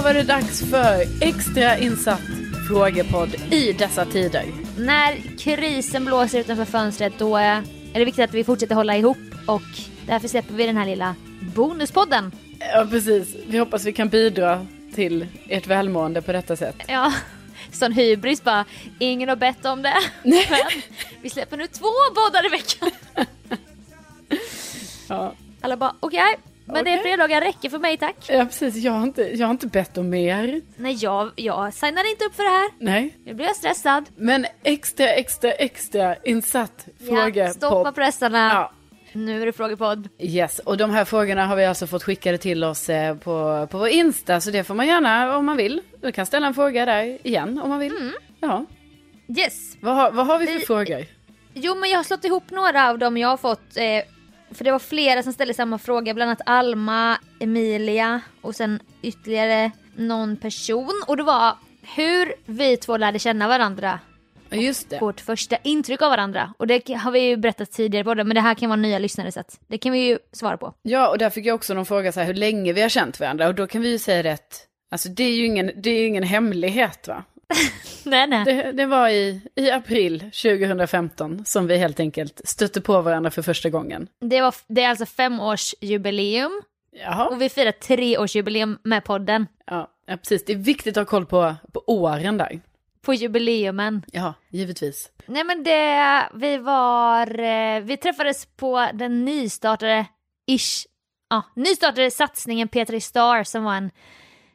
var det dags för extra insatt frågepodd i dessa tider. När krisen blåser utanför fönstret då är det viktigt att vi fortsätter hålla ihop och därför släpper vi den här lilla bonuspodden. Ja, precis. Vi hoppas vi kan bidra till ert välmående på detta sätt. Ja, sån hybris bara, ingen har bett om det. Nej. Men vi släpper nu två poddar i veckan. Ja, Alla bara, okej, men det är Okej. fredagar räcker för mig tack. ja precis. Jag har, inte, jag har inte bett om mer. Nej, jag, jag signar inte upp för det här. Nej. Nu blir jag stressad. Men extra, extra, extra insatt Ja, frågepodd. stoppa pressarna. Ja. Nu är det frågepodd. Yes, och de här frågorna har vi alltså fått skickade till oss eh, på, på vår Insta, så det får man gärna om man vill. Du kan ställa en fråga där igen om man vill. Mm. Ja. Yes. Vad, har- vad har vi för Vi- frågor? Jo, men jag har slått ihop några av dem jag har fått. Eh, för det var flera som ställde samma fråga, bland annat Alma, Emilia och sen ytterligare någon person. Och det var hur vi två lärde känna varandra. Just det. Vårt första intryck av varandra. Och det har vi ju berättat tidigare på det, men det här kan vara nya lyssnare så att det kan vi ju svara på. Ja, och där fick jag också någon fråga så här, hur länge vi har känt varandra. Och då kan vi ju säga rätt. Alltså det är ju ingen, det är ingen hemlighet va? Nej, nej. Det, det var i, i april 2015 som vi helt enkelt stötte på varandra för första gången. Det, var, det är alltså femårsjubileum Jaha. och vi firar treårsjubileum med podden. Ja, ja, precis. Det är viktigt att ha koll på, på åren där. På jubileumen. Ja, givetvis. Nej men det, vi var, eh, vi träffades på den nystartade, ish, ja, nystartade satsningen P3 Star som var en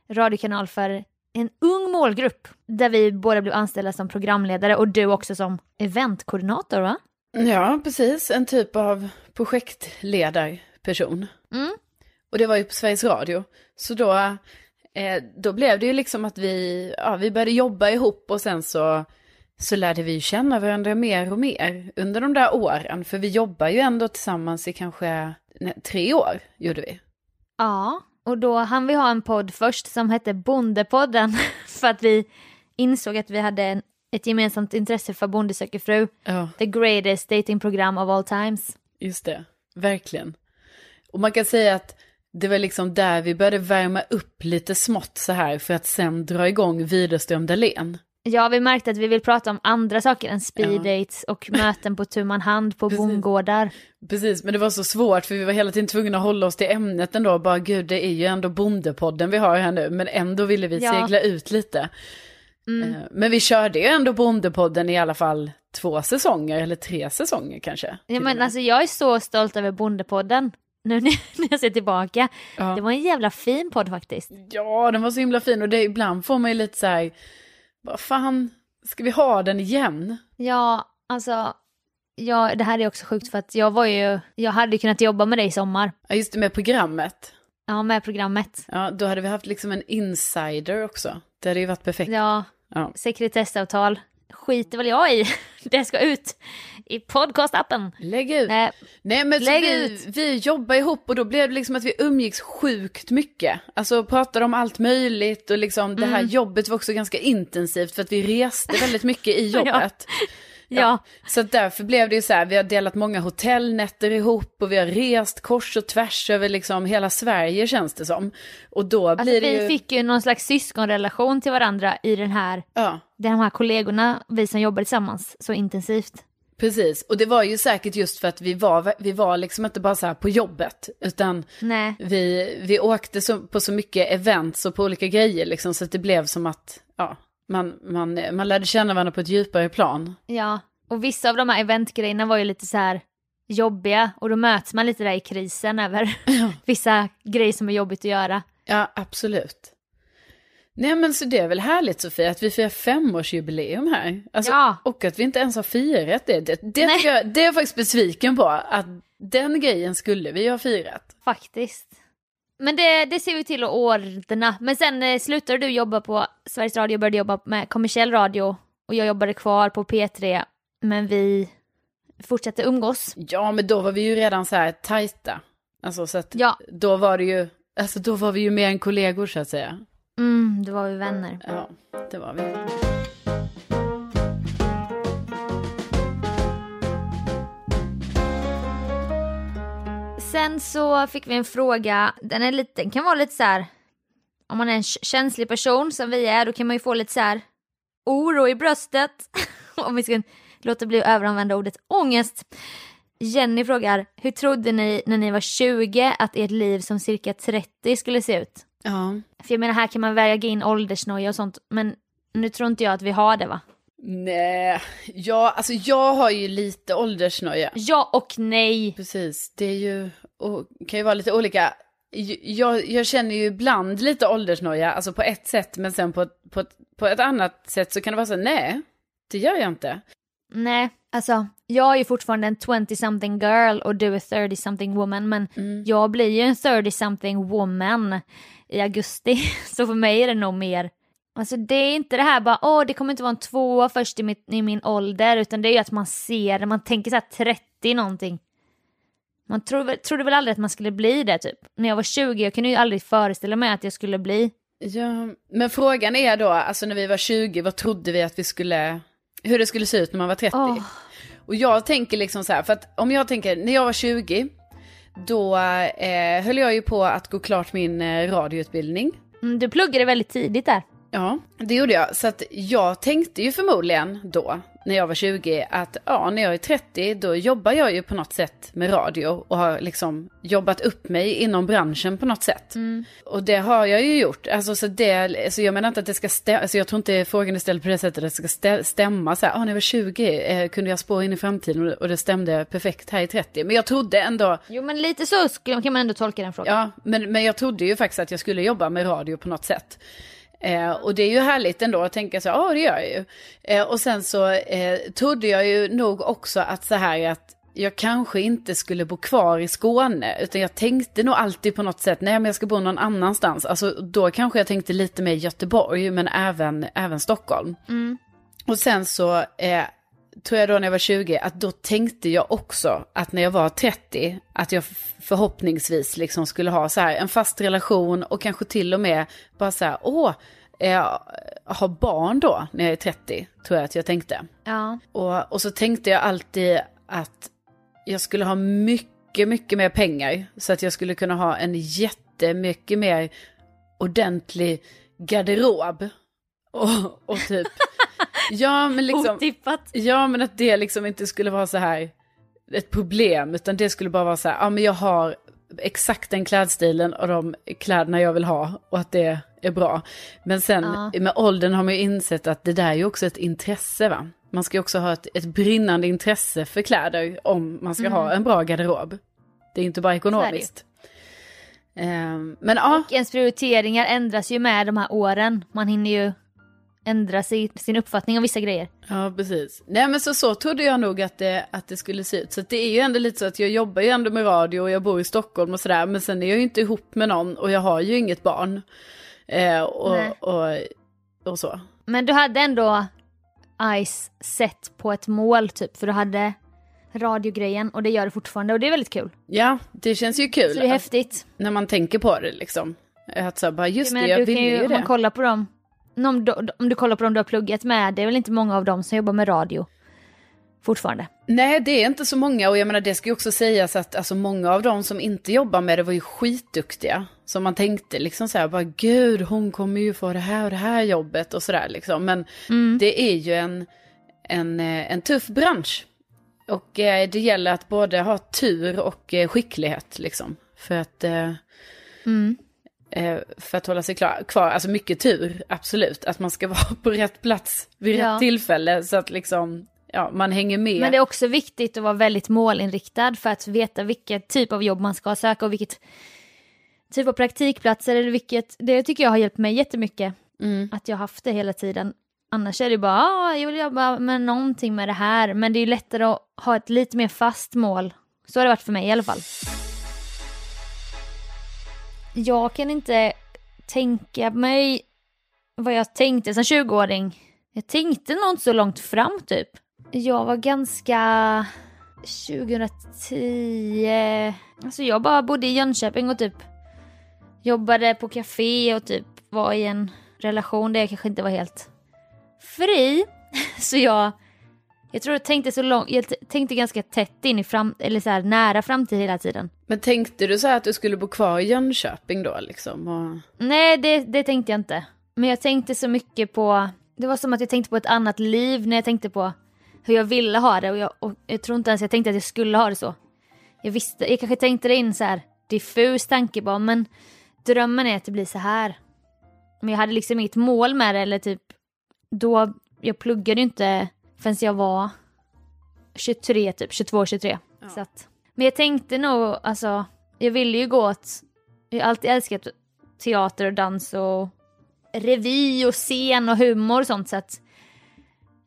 radiokanal för en ung målgrupp där vi båda blev anställda som programledare och du också som eventkoordinator va? Ja, precis. En typ av projektledarperson. Mm. Och det var ju på Sveriges Radio. Så då, eh, då blev det ju liksom att vi, ja, vi började jobba ihop och sen så, så lärde vi känna varandra mer och mer under de där åren. För vi jobbar ju ändå tillsammans i kanske nej, tre år, gjorde vi. Ja, och då hann vi ha en podd först som hette Bondepodden för att vi insåg att vi hade en, ett gemensamt intresse för Bonde söker fru. Ja, The greatest datingprogram of all times. just det. Verkligen. Och man kan säga att det var liksom där vi började värma upp lite smått så här för att sen dra igång Widerström Dahlén. Ja, vi märkte att vi vill prata om andra saker än speed Ja. och möten på tu man hand på bondgårdar. Precis, men det var så svårt för vi var hela tiden tvungna att hålla oss till ämnet ändå. Bara gud, det är ju ändå bondepodden vi har här nu. Men ändå ville vi Ja. segla ut lite. Mm. Eh, Men vi körde ju ändå bondepodden i alla fall två säsonger, eller tre säsonger kanske. Ja, men alltså jag är så stolt över Bondepodden. Nu när när jag ser tillbaka. ja. Det var en jävla fin podd faktiskt. ja, den var så himla fin och det ibland får man ju lite så här, vad fan, ska vi ha den igen? Ja, alltså. Ja, det här är också sjukt för att jag var ju, jag hade kunnat jobba med dig i sommar. Ja, just det med programmet. Ja, med programmet. Ja, då hade vi haft liksom en insider också. Det hade ju varit perfekt. Ja, Ja. sekretessavtal skiter väl jag i. Det ska ut i podcastappen. Lägg ut. Nej, Nej men så Lägg vi, ut. vi jobbar ihop och då blev det liksom att vi umgicks sjukt mycket. Alltså pratade om allt möjligt och liksom det här Mm. jobbet var också ganska intensivt för att vi reste väldigt mycket i jobbet. ja. Så att därför blev det ju så här, vi har delat många hotellnätter ihop och vi har rest kors och tvärs över liksom hela Sverige känns det som. Och då Alltså, blir det vi ju... fick ju någon slags syskonrelation till varandra i den här, Ja, de här kollegorna, vi som jobbar tillsammans så intensivt. precis. Och det var ju säkert just för att vi var, vi var liksom inte bara så här på jobbet, utan Nej, vi, vi åkte så, på så mycket events och på olika grejer liksom, så att det blev som att, ja, man, man, man lärde känna varandra på ett djupare plan. ja. Och vissa av de här eventgrejerna var ju lite så här jobbiga och då möts man lite där i krisen över vissa grejer som är jobbigt att göra. Ja, absolut. Nej men så det är väl härligt Sofia att vi firar femårsjubileum här. Alltså, Ja. Och att vi inte ens har firat det. Det, det, Nej. jag, det är jag faktiskt besviken på. Att den grejen skulle vi ha firat. Faktiskt. Men det, det ser vi till att ordna. Men sen eh, slutade du jobba på Sveriges Radio och började jobba med kommersiell radio. Och jag jobbade kvar på P3. Men vi fortsatte umgås. Ja men då var vi ju redan så här tajta. Alltså så att Ja, då var det ju, alltså då var vi ju mer än kollegor så att säga. Mm, då var vi vänner. Ja, det var vi. Sen så fick vi en fråga, den, är lite, kan vara lite så här om man är en känslig person som vi är, då kan man ju få lite så här oro i bröstet. om vi ska låta bli att överanvända ordet ångest. Jenny frågar, hur trodde ni när ni var 20 att ert liv som cirka 30 skulle se ut? Ja. För jag menar här kan man väga in åldersnoja och sånt, men nu tror inte jag att vi har det va? Nej, ja, alltså jag har ju lite åldersnoja. Ja och nej. Precis, det är ju, och kan ju vara lite olika. Jag, jag känner ju ibland lite åldersnoja, alltså på ett sätt, men sen på, på, på ett annat sätt så kan det vara så, nej, det gör jag inte. Nej, alltså jag är ju fortfarande en 20-something girl och du är 30-something woman, men Mm. jag blir ju en 30-something woman i augusti, så för mig är det nog mer Alltså det är inte det här bara, åh det kommer inte vara en tvåa först i, mitt, i min ålder, utan det är ju att man ser, man tänker så här 30 någonting. Man väl- trodde väl aldrig att man skulle bli det typ. När jag var 20, jag kunde ju aldrig föreställa mig att jag skulle bli. Ja, men frågan är då, alltså när vi var 20, vad trodde vi att vi skulle, hur det skulle se ut när man var 30? Åh. Och jag tänker liksom så här, för att om jag tänker, när jag var 20, då eh, höll jag ju på att gå klart min eh, radioutbildning. Mm, du pluggade väldigt tidigt där. Ja, det gjorde jag. Så att jag tänkte ju förmodligen då, när jag var 20, att ja, när jag är 30, då jobbar jag ju på något sätt med radio och har liksom jobbat upp mig inom branschen på något sätt. Och det har jag ju gjort. Alltså, så det, alltså jag menar inte att det ska stämma, alltså jag tror inte frågan är ställd på det sättet att det ska stä- stämma så här, ah, när jag var 20 eh, kunde jag spå in i framtiden och det stämde perfekt här i 30. Men jag trodde ändå, Jo men lite så kan man ändå tolka den frågan. Ja, men, men jag trodde ju faktiskt att jag skulle jobba med radio på något sätt. Eh, och det är ju härligt ändå att tänka så, ja det gör jag ju. Eh, och sen så eh, trodde jag ju nog också att så här att jag kanske inte skulle bo kvar i Skåne, utan jag tänkte nog alltid på något sätt, nej men jag ska bo någon annanstans. Alltså då kanske jag tänkte lite mer Göteborg, men även, även Stockholm. Och sen så eh, tror jag då när jag var 20 att då tänkte jag också att när jag var 30 att jag förhoppningsvis liksom skulle ha så här en fast relation och kanske till och med bara så här, åh, eh, ha barn då när jag är 30, tror jag att jag tänkte. Ja. Och, och så tänkte jag alltid att jag skulle ha mycket, mycket mer pengar. Så att jag skulle kunna ha en jättemycket mer ordentlig garderob. Och, och typ, ja men liksom, Otippat. ja men att det liksom inte skulle vara så här ett problem. Utan det skulle bara vara så här, ja men jag har exakt den klädstilen och de kläderna jag vill ha. Och att det är bra. Men sen Ja. med åldern har man ju insett att det där är ju också ett intresse va. Man ska ju också ha ett, ett brinnande intresse för kläder om man ska ha en bra garderob. Det är inte bara ekonomiskt. Ehm, men ja, Och ens prioriteringar ändras ju med de här åren. Man hinner ju ändra sig, sin uppfattning om vissa grejer. ja precis. Nej men så, så trodde jag nog att det, att det skulle se ut. Så att det är ju ändå lite så att jag jobbar ju ändå med radio och jag bor i Stockholm och sådär. Men sen är jag ju inte ihop med någon och jag har ju inget barn. Eh, och, Nej. och, och så. Men du hade ändå Ice sett på ett mål typ, för du hade radiogrejen och det gör du fortfarande och det är väldigt kul. Ja, det känns ju kul. Så det är att- häftigt. när man tänker på det liksom. Att så bara just Jag det, jag ville ju, ju om man det. kollar på dem, om du, om du kollar på dem du har pluggat med, det är väl inte många av dem som jobbar med radio fortfarande. Nej, det är inte så många och jag menar det ska ju också sägas att alltså, många av dem som inte jobbar med det var ju skitduktiga. Så man tänkte liksom så här, bara gud, hon kommer ju få det här och det här jobbet och sådär liksom. Men det är ju en, en, eh, en tuff bransch. Och eh, det gäller att både ha tur och eh, skicklighet liksom. För att, eh, eh, för att hålla sig klar, kvar, alltså mycket tur, absolut. Att man ska vara på rätt plats vid Ja. rätt tillfälle så att liksom, ja, man hänger med. Men det är också viktigt att vara väldigt målinriktad för att veta vilket typ av jobb man ska söka och vilket typ av praktikplatser eller vilket, det tycker jag har hjälpt mig jättemycket. Mm. Att jag har haft det hela tiden. Annars är det bara, ah, jag vill jobba med någonting med det här. Men det är ju lättare att ha ett lite mer fast mål. Så har det varit för mig i alla fall. Jag kan inte tänka mig vad jag tänkte som 20-åring. Jag tänkte nog inte så långt fram typ. Jag var ganska 2010, alltså jag bara bodde i Jönköping och typ jobbade på café och typ var i en relation där jag kanske inte var helt fri. Så jag Jag tror jag tänkte så långt, jag tänkte ganska tätt in i fram, eller så här nära framtid hela tiden. Men tänkte du så här att du skulle bo kvar i Jönköping då liksom? Och... Nej, det, det tänkte jag inte. Men jag tänkte så mycket på, det var som att jag tänkte på ett annat liv när jag tänkte på hur jag ville ha det och jag, och jag tror inte ens jag tänkte att jag skulle ha det så. Jag visste, jag kanske tänkte det in så här diffus tanke bara, men drömmen är att det blir så här. Men jag hade liksom inget mål med det eller typ då, jag pluggade ju inte förrän jag var 23 typ, 22, 23. Ja. Så att, men jag tänkte nog, alltså, jag ville ju gå åt, jag har alltid älskat teater och dans och revy och scen och humor och sånt så att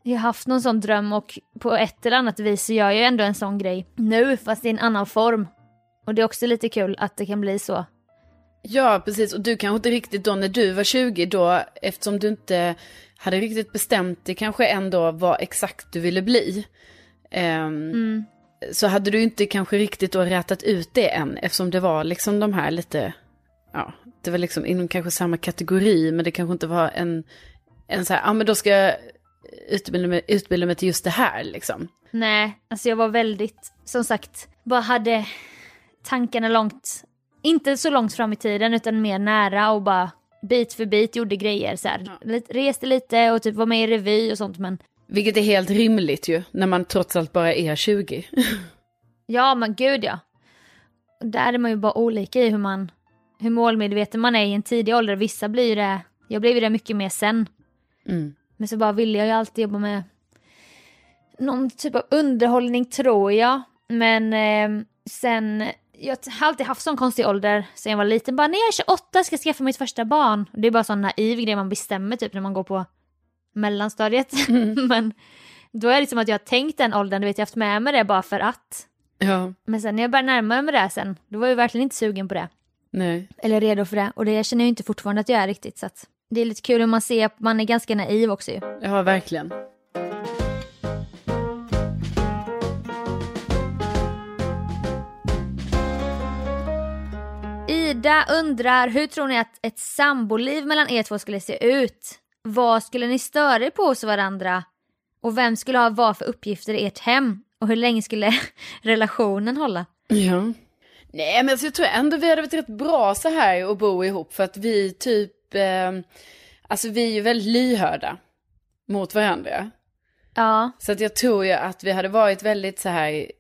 jag har haft någon sån dröm och på ett eller annat vis så gör jag ändå en sån grej nu fast i en annan form. Och det är också lite kul att det kan bli så. Ja, precis. Och du kanske inte riktigt då när du var 20 då, eftersom du inte hade riktigt bestämt dig kanske ändå vad exakt du ville bli. Um, mm. Så hade du inte kanske riktigt då rätat ut det än, eftersom det var liksom de här lite, ja, det var liksom inom kanske samma kategori, men det kanske inte var en, en så här, ja men då ska jag utbilda mig, utbilda mig till just det här liksom. Nej, alltså jag var väldigt, som sagt, bara hade tankarna långt, inte så långt fram i tiden utan mer nära och bara bit för bit gjorde grejer så här. Ja. Reste lite och typ var med i revy och sånt men. Vilket är helt rimligt ju, när man trots allt bara är 20. ja men gud ja. Där är man ju bara olika i hur man, hur målmedveten man är i en tidig ålder. Vissa blir det, jag blev det mycket mer sen. Mm. Men så bara ville jag ju alltid jobba med någon typ av underhållning tror jag. Men eh, sen, jag har alltid haft sån konstig ålder sen jag var liten. Bara när jag är 28 ska jag skaffa mitt första barn. Det är bara sån naiv grej man bestämmer typ när man går på mellanstadiet. Mm. Men då är det som att jag har tänkt den åldern, du vet jag har haft med mig det bara för att. Ja. Men sen när jag började närma mig det sen, då var jag verkligen inte sugen på det. Nej. Eller redo för det. Och det känner jag inte fortfarande att jag är riktigt. Så att det är lite kul hur man ser man är ganska naiv också ju. Ja, verkligen. Ida undrar, hur tror ni att ett samboliv mellan er två skulle se ut? Vad skulle ni störa er på hos varandra? Och vem skulle ha vad för uppgifter i ert hem? Och hur länge skulle relationen hålla? Ja. Nej men alltså, jag tror ändå vi hade varit rätt bra så här att bo ihop för att vi typ, eh, alltså vi är ju väldigt lyhörda mot varandra. Ja. Så att jag tror ju att vi hade varit väldigt så här,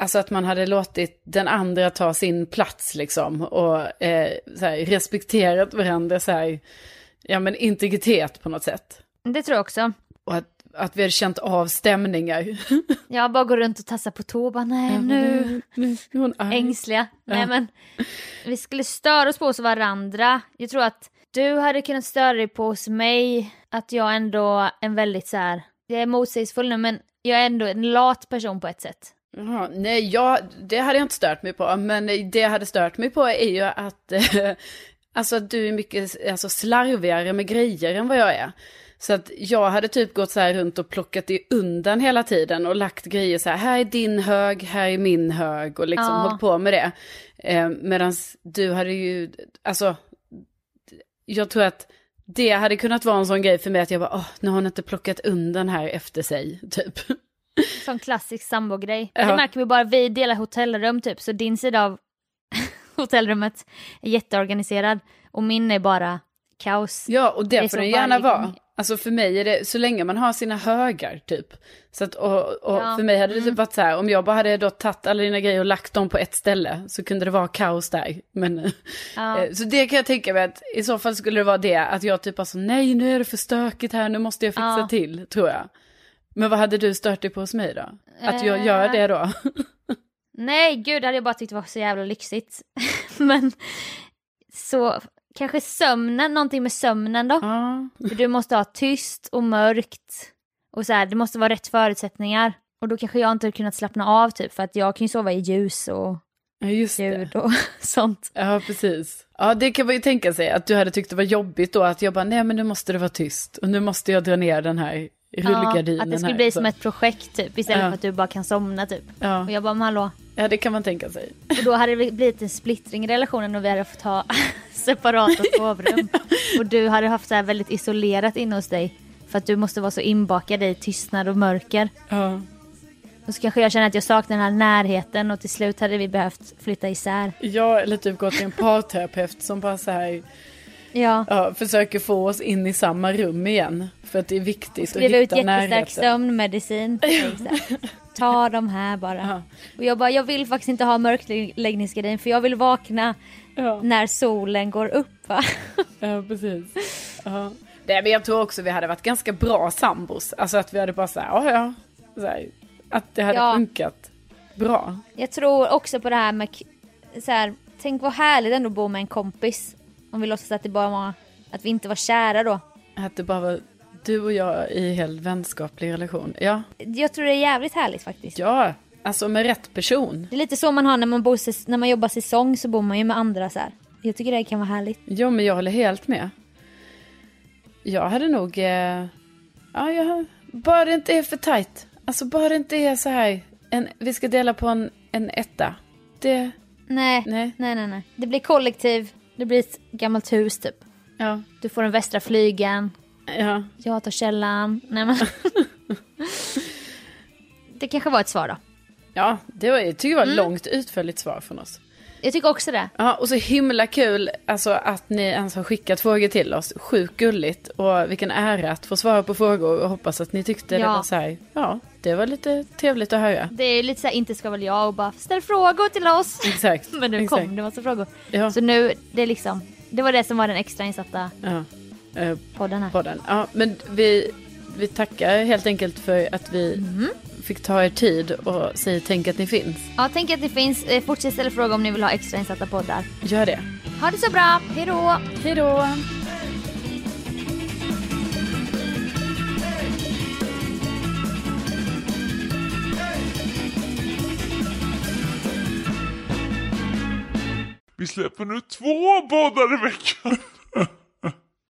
alltså att man hade låtit den andra ta sin plats liksom och eh, så här, respekterat varandra så här, ja men integritet på något sätt. Det tror jag också. Och att att vi hade känt av stämningar. Jag bara går runt och tassar på tå bara, nej ja, nu, nu, nu hon ängsliga. Ja. Nej men, vi skulle störa oss på oss varandra. Jag tror att du hade kunnat störa dig på hos mig, att jag ändå en väldigt så här, jag är motsägelsefull nu men jag är ändå en lat person på ett sätt. Jaha, nej, jag, det hade jag inte stört mig på, men det jag hade stört mig på är ju att, alltså att du är mycket alltså, slarvigare med grejer än vad jag är. Så att jag hade typ gått så här runt och plockat i undan hela tiden och lagt grejer så här, här är din hög, här är min hög och liksom ja. hållit på med det. Eh, Medan du hade ju, alltså, jag tror att det hade kunnat vara en sån grej för mig att jag bara, åh, nu har hon inte plockat undan här efter sig, typ. Sån klassisk sambogrej. Ja. Det märker vi bara, vi delar hotellrum typ, så din sida av hotellrummet är jätteorganiserad och min är bara kaos. Ja, och det, det får den gärna vara. Alltså för mig är det, så länge man har sina högar typ. Så att, och, och ja. för mig hade det typ mm. varit så här, om jag bara hade då tagit alla dina grejer och lagt dem på ett ställe så kunde det vara kaos där. Men, ja. Eh, så det kan jag tänka mig att i så fall skulle det vara det, att jag typ alltså nej nu är det för stökigt här, nu måste jag fixa ja. till, tror jag. Men vad hade du stört dig på hos mig då? Att jag gör det då? nej, gud, det hade jag bara tyckt var så jävla lyxigt. Men så Kanske sömnen, någonting med sömnen då. Ja. För du måste ha tyst och mörkt. Och så här, det måste vara rätt förutsättningar. Och då kanske jag inte har kunnat slappna av typ för att jag kan ju sova i ljus och ja, ljud och sånt. Ja, precis. Ja, det kan man ju tänka sig att du hade tyckt det var jobbigt då att jag bara, nej men nu måste det vara tyst och nu måste jag dra ner den här rullgardinen Ja, att det skulle här, bli så. som ett projekt typ istället ja. för att du bara kan somna typ. Ja. Och jag bara, men hallå. Ja, det kan man tänka sig. Och då hade det blivit en splittring i relationen och vi hade fått ha separata sovrum. och du hade haft så här väldigt isolerat inne hos dig. För att du måste vara så inbakad i tystnad och mörker. Ja. Och så kanske jag känner att jag saknar den här närheten och till slut hade vi behövt flytta isär. Ja, eller typ gå till en parterapeut som bara så här, Ja. ja, försöker få oss in i samma rum igen. För att det är viktigt att Skriva ut hitta jättestark närheten. sömnmedicin. Ta de här bara. Ja. Och jag bara, jag vill faktiskt inte ha mörkläggningsgardin för jag vill vakna Ja, när solen går upp va. ja precis. Ja. Nej, men jag tror också vi hade varit ganska bra sambos. Alltså att vi hade bara så här, ja ja. Så här, att det hade Ja. funkat bra. Jag tror också på det här med så här, tänk vad härligt ändå att bo med en kompis. Om vi låtsas att det bara var, att vi inte var kära då. Att det bara var du och jag i helt vänskaplig relation. Ja, Jag tror det är jävligt härligt faktiskt. ja. Alltså med rätt person. Det är lite så man har när man, bor, när man jobbar säsong så bor man ju med andra så här. Jag tycker det kan vara härligt. Jo, men jag håller helt med. Jag hade nog... Eh, ja, jag, bara det inte är för tajt. Alltså bara det inte är så här. En, vi ska dela på en, en etta. Det... Nej, Nej. nej, nej, nej. Det blir kollektiv, det blir ett gammalt hus typ. Ja. Du får den västra flygeln, Ja. jag tar källan. Nej men. det kanske var ett svar då. Ja, det var, jag tycker det var ett långt utförligt svar från oss. Jag tycker också det. Ja, och så himla kul alltså, att ni ens har skickat frågor till oss. Sjukt gulligt och vilken ära att få svara på frågor och hoppas att ni tyckte det Ja. var så här. Ja, det var lite trevligt att höra. Det är lite så här, inte ska väl jag och bara ställ frågor till oss. Exakt. Men nu exakt. kom det massa frågor. Ja, Så nu, det är liksom, det var det som var den extra insatta ja. Eh, podden här. podden. Ja, men vi, vi tackar helt enkelt för att vi Mm. Fick ta er tid och säger tänk att ni finns. Ja, tänk att det finns, eh, fortsätt ställa frågor om ni vill ha extra insatta poddar. Gör det. Ha det så bra, hejdå! Hej då! Vi släpper nu två poddar i veckan.